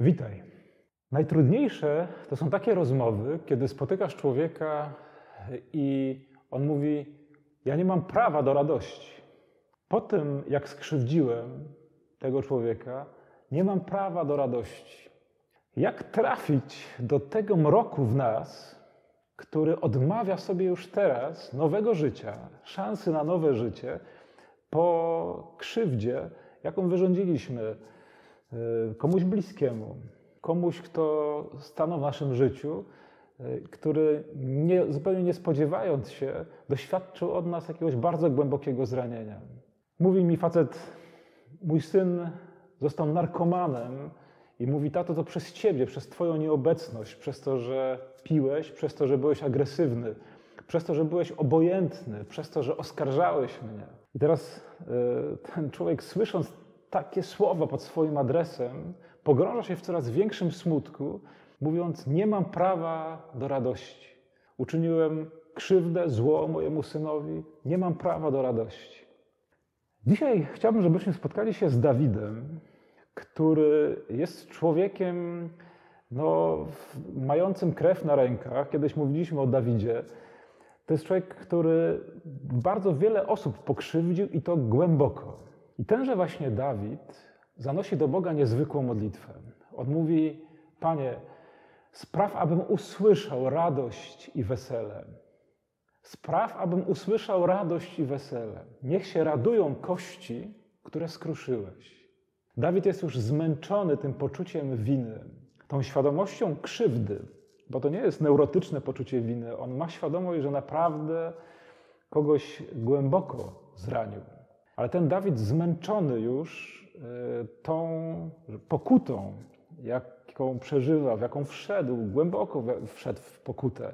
Witaj. Najtrudniejsze to są takie rozmowy, kiedy spotykasz człowieka i on mówi: Ja nie mam prawa do radości. Po tym, jak skrzywdziłem tego człowieka, nie mam prawa do radości. Jak trafić do tego mroku w nas, który odmawia sobie już teraz nowego życia, szansy na nowe życie po krzywdzie, jaką wyrządziliśmy komuś bliskiemu, komuś, kto stanął w naszym życiu, y, który nie, zupełnie nie spodziewając się, doświadczył od nas jakiegoś bardzo głębokiego zranienia. Mówi mi facet, mój syn został narkomanem i mówi, tato, to przez ciebie, przez twoją nieobecność, przez to, że piłeś, przez to, że byłeś agresywny, przez to, że byłeś obojętny, przez to, że oskarżałeś mnie. I teraz y, ten człowiek, słysząc takie słowa pod swoim adresem, pogrąża się w coraz większym smutku, mówiąc: Nie mam prawa do radości. Uczyniłem krzywdę, zło mojemu synowi, nie mam prawa do radości. Dzisiaj chciałbym, żebyśmy spotkali się z Dawidem, który jest człowiekiem no, mającym krew na rękach. Kiedyś mówiliśmy o Dawidzie. To jest człowiek, który bardzo wiele osób pokrzywdził i to głęboko. I tenże właśnie Dawid zanosi do Boga niezwykłą modlitwę. On mówi: Panie, spraw, abym usłyszał radość i wesele. Spraw, abym usłyszał radość i wesele. Niech się radują kości, które skruszyłeś. Dawid jest już zmęczony tym poczuciem winy, tą świadomością krzywdy, bo to nie jest neurotyczne poczucie winy. On ma świadomość, że naprawdę kogoś głęboko zranił. Ale ten Dawid zmęczony już y, tą pokutą, jaką przeżywa, w jaką wszedł, głęboko wszedł w pokutę.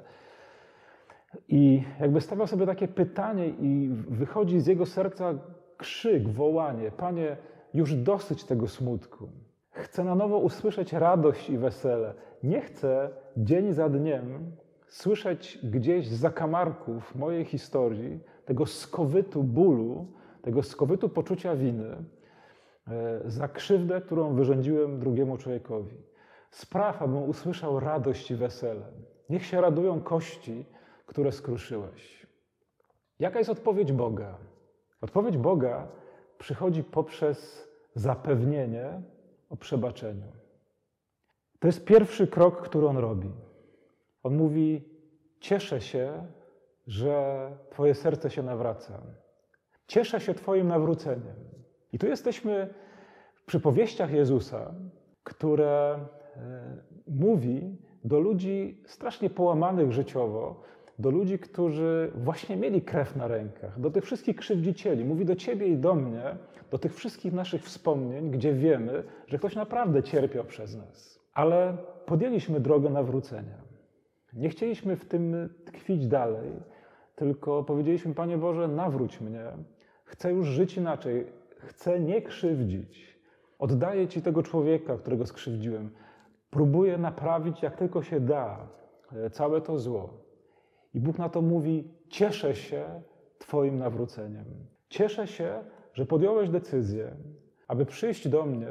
I jakby stawiał sobie takie pytanie, i wychodzi z jego serca krzyk, wołanie: Panie, już dosyć tego smutku. Chcę na nowo usłyszeć radość i wesele. Nie chcę dzień za dniem słyszeć gdzieś z zakamarków mojej historii tego skowytu bólu, tego skowytu poczucia winy e, za krzywdę, którą wyrządziłem drugiemu człowiekowi. Spraw, abym usłyszał radość i wesele. Niech się radują kości, które skruszyłeś. Jaka jest odpowiedź Boga? Odpowiedź Boga przychodzi poprzez zapewnienie o przebaczeniu. To jest pierwszy krok, który on robi. On mówi: Cieszę się, że Twoje serce się nawraca. Cieszę się Twoim nawróceniem. I tu jesteśmy w przypowieściach Jezusa, które e, mówi do ludzi strasznie połamanych życiowo, do ludzi, którzy właśnie mieli krew na rękach, do tych wszystkich krzywdzicieli. Mówi do ciebie i do mnie, do tych wszystkich naszych wspomnień, gdzie wiemy, że ktoś naprawdę cierpiał przez nas. Ale podjęliśmy drogę nawrócenia. Nie chcieliśmy w tym tkwić dalej, tylko powiedzieliśmy: Panie Boże, nawróć mnie. Chcę już żyć inaczej. Chcę nie krzywdzić. Oddaję Ci tego człowieka, którego skrzywdziłem. Próbuję naprawić, jak tylko się da, e, całe to zło. I Bóg na to mówi: Cieszę się Twoim nawróceniem. Cieszę się, że podjąłeś decyzję, aby przyjść do mnie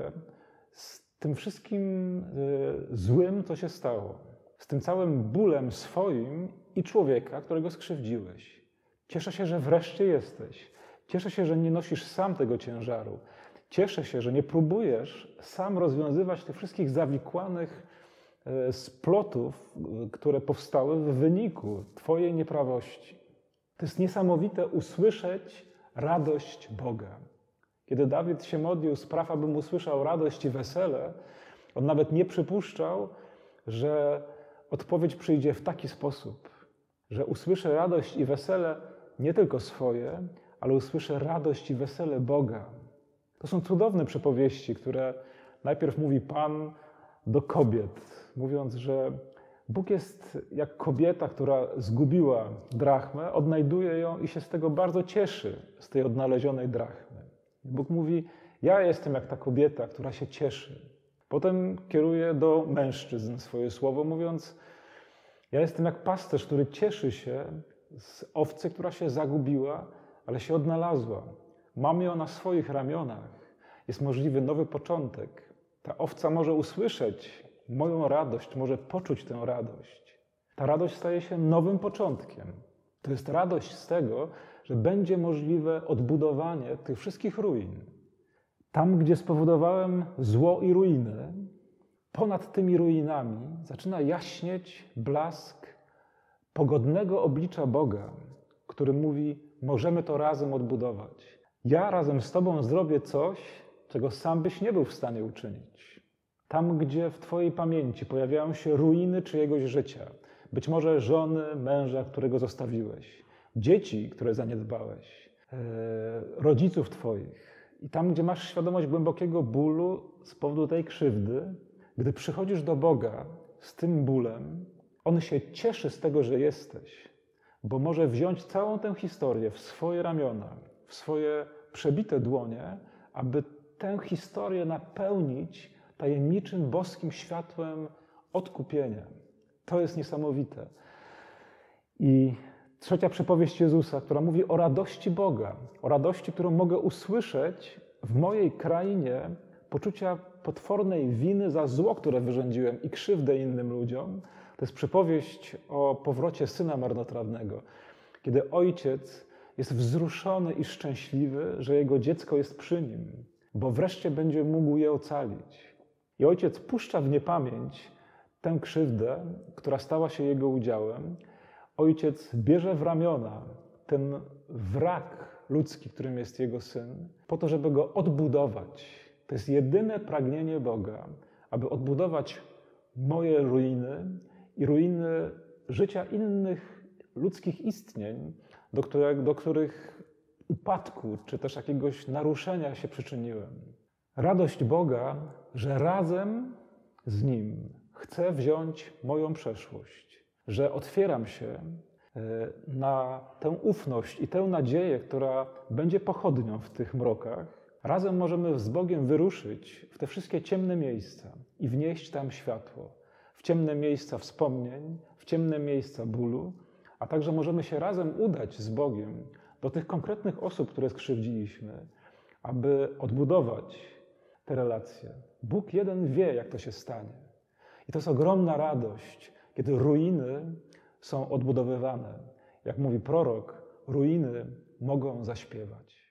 z tym wszystkim y, złym, co się stało, z tym całym bólem swoim i człowieka, którego skrzywdziłeś. Cieszę się, że wreszcie jesteś. Cieszę się, że nie nosisz sam tego ciężaru. Cieszę się, że nie próbujesz sam rozwiązywać tych wszystkich zawikłanych E, splotów, które powstały w wyniku Twojej nieprawości. To jest niesamowite usłyszeć radość Boga. Kiedy Dawid się modlił, spraw, abym usłyszał radość i wesele, on nawet nie przypuszczał, że odpowiedź przyjdzie w taki sposób, że usłyszę radość i wesele nie tylko swoje, ale usłyszę radość i wesele Boga. To są cudowne przypowieści, które najpierw mówi Pan do kobiet, mówiąc, że Bóg jest jak kobieta, która zgubiła drachmę, odnajduje ją i się z tego bardzo cieszy, z tej odnalezionej drachmy. Bóg mówi: Ja jestem jak ta kobieta, która się cieszy. Potem kieruje do mężczyzn swoje słowo, mówiąc: Ja jestem jak pasterz, który cieszy się z owcy, która się zagubiła, ale się odnalazła. Mam ją na swoich ramionach. Jest możliwy nowy początek. Ta owca może usłyszeć moją radość, może poczuć tę radość. Ta radość staje się nowym początkiem. To jest radość z tego, że będzie możliwe odbudowanie tych wszystkich ruin. Tam, gdzie spowodowałem zło i ruiny, ponad tymi ruinami zaczyna jaśnieć blask pogodnego oblicza Boga, który mówi: Możemy to razem odbudować. Ja razem z Tobą zrobię coś, czego sam byś nie był w stanie uczynić. Tam, gdzie w Twojej pamięci pojawiają się ruiny czyjegoś życia, być może żony, męża, którego zostawiłeś, dzieci, które zaniedbałeś, e, rodziców Twoich, i tam, gdzie masz świadomość głębokiego bólu z powodu tej krzywdy, gdy przychodzisz do Boga z tym bólem, On się cieszy z tego, że jesteś, bo może wziąć całą tę historię w swoje ramiona, w swoje przebite dłonie, aby tę historię napełnić tajemniczym boskim światłem odkupienia. To jest niesamowite. I trzecia przypowieść Jezusa, która mówi o radości Boga, o radości, którą mogę usłyszeć w mojej krainie poczucia potwornej winy za zło, które wyrządziłem i krzywdę innym ludziom. To jest przypowieść o powrocie syna marnotrawnego, kiedy ojciec jest wzruszony i szczęśliwy, że jego dziecko jest przy nim, bo wreszcie będzie mógł je ocalić. I ojciec puszcza w niepamięć tę krzywdę, która stała się jego udziałem. Ojciec bierze w ramiona ten wrak ludzki, którym jest jego syn, po to, żeby go odbudować. To jest jedyne pragnienie Boga, aby odbudować moje ruiny i ruiny życia innych ludzkich istnień, do których, do których upadku czy też jakiegoś naruszenia się przyczyniłem. Radość Boga, że razem z Nim chcę wziąć moją przeszłość, że otwieram się e, na tę ufność i tę nadzieję, która będzie pochodnią w tych mrokach. Razem możemy z Bogiem wyruszyć w te wszystkie ciemne miejsca i wnieść tam światło. W ciemne miejsca wspomnień, w ciemne miejsca bólu, a także możemy się razem udać z Bogiem do tych konkretnych osób, które skrzywdziliśmy, aby odbudować te relacje. Bóg jeden wie, jak to się stanie. I to jest ogromna radość, kiedy ruiny są odbudowywane. Jak mówi prorok, ruiny mogą zaśpiewać.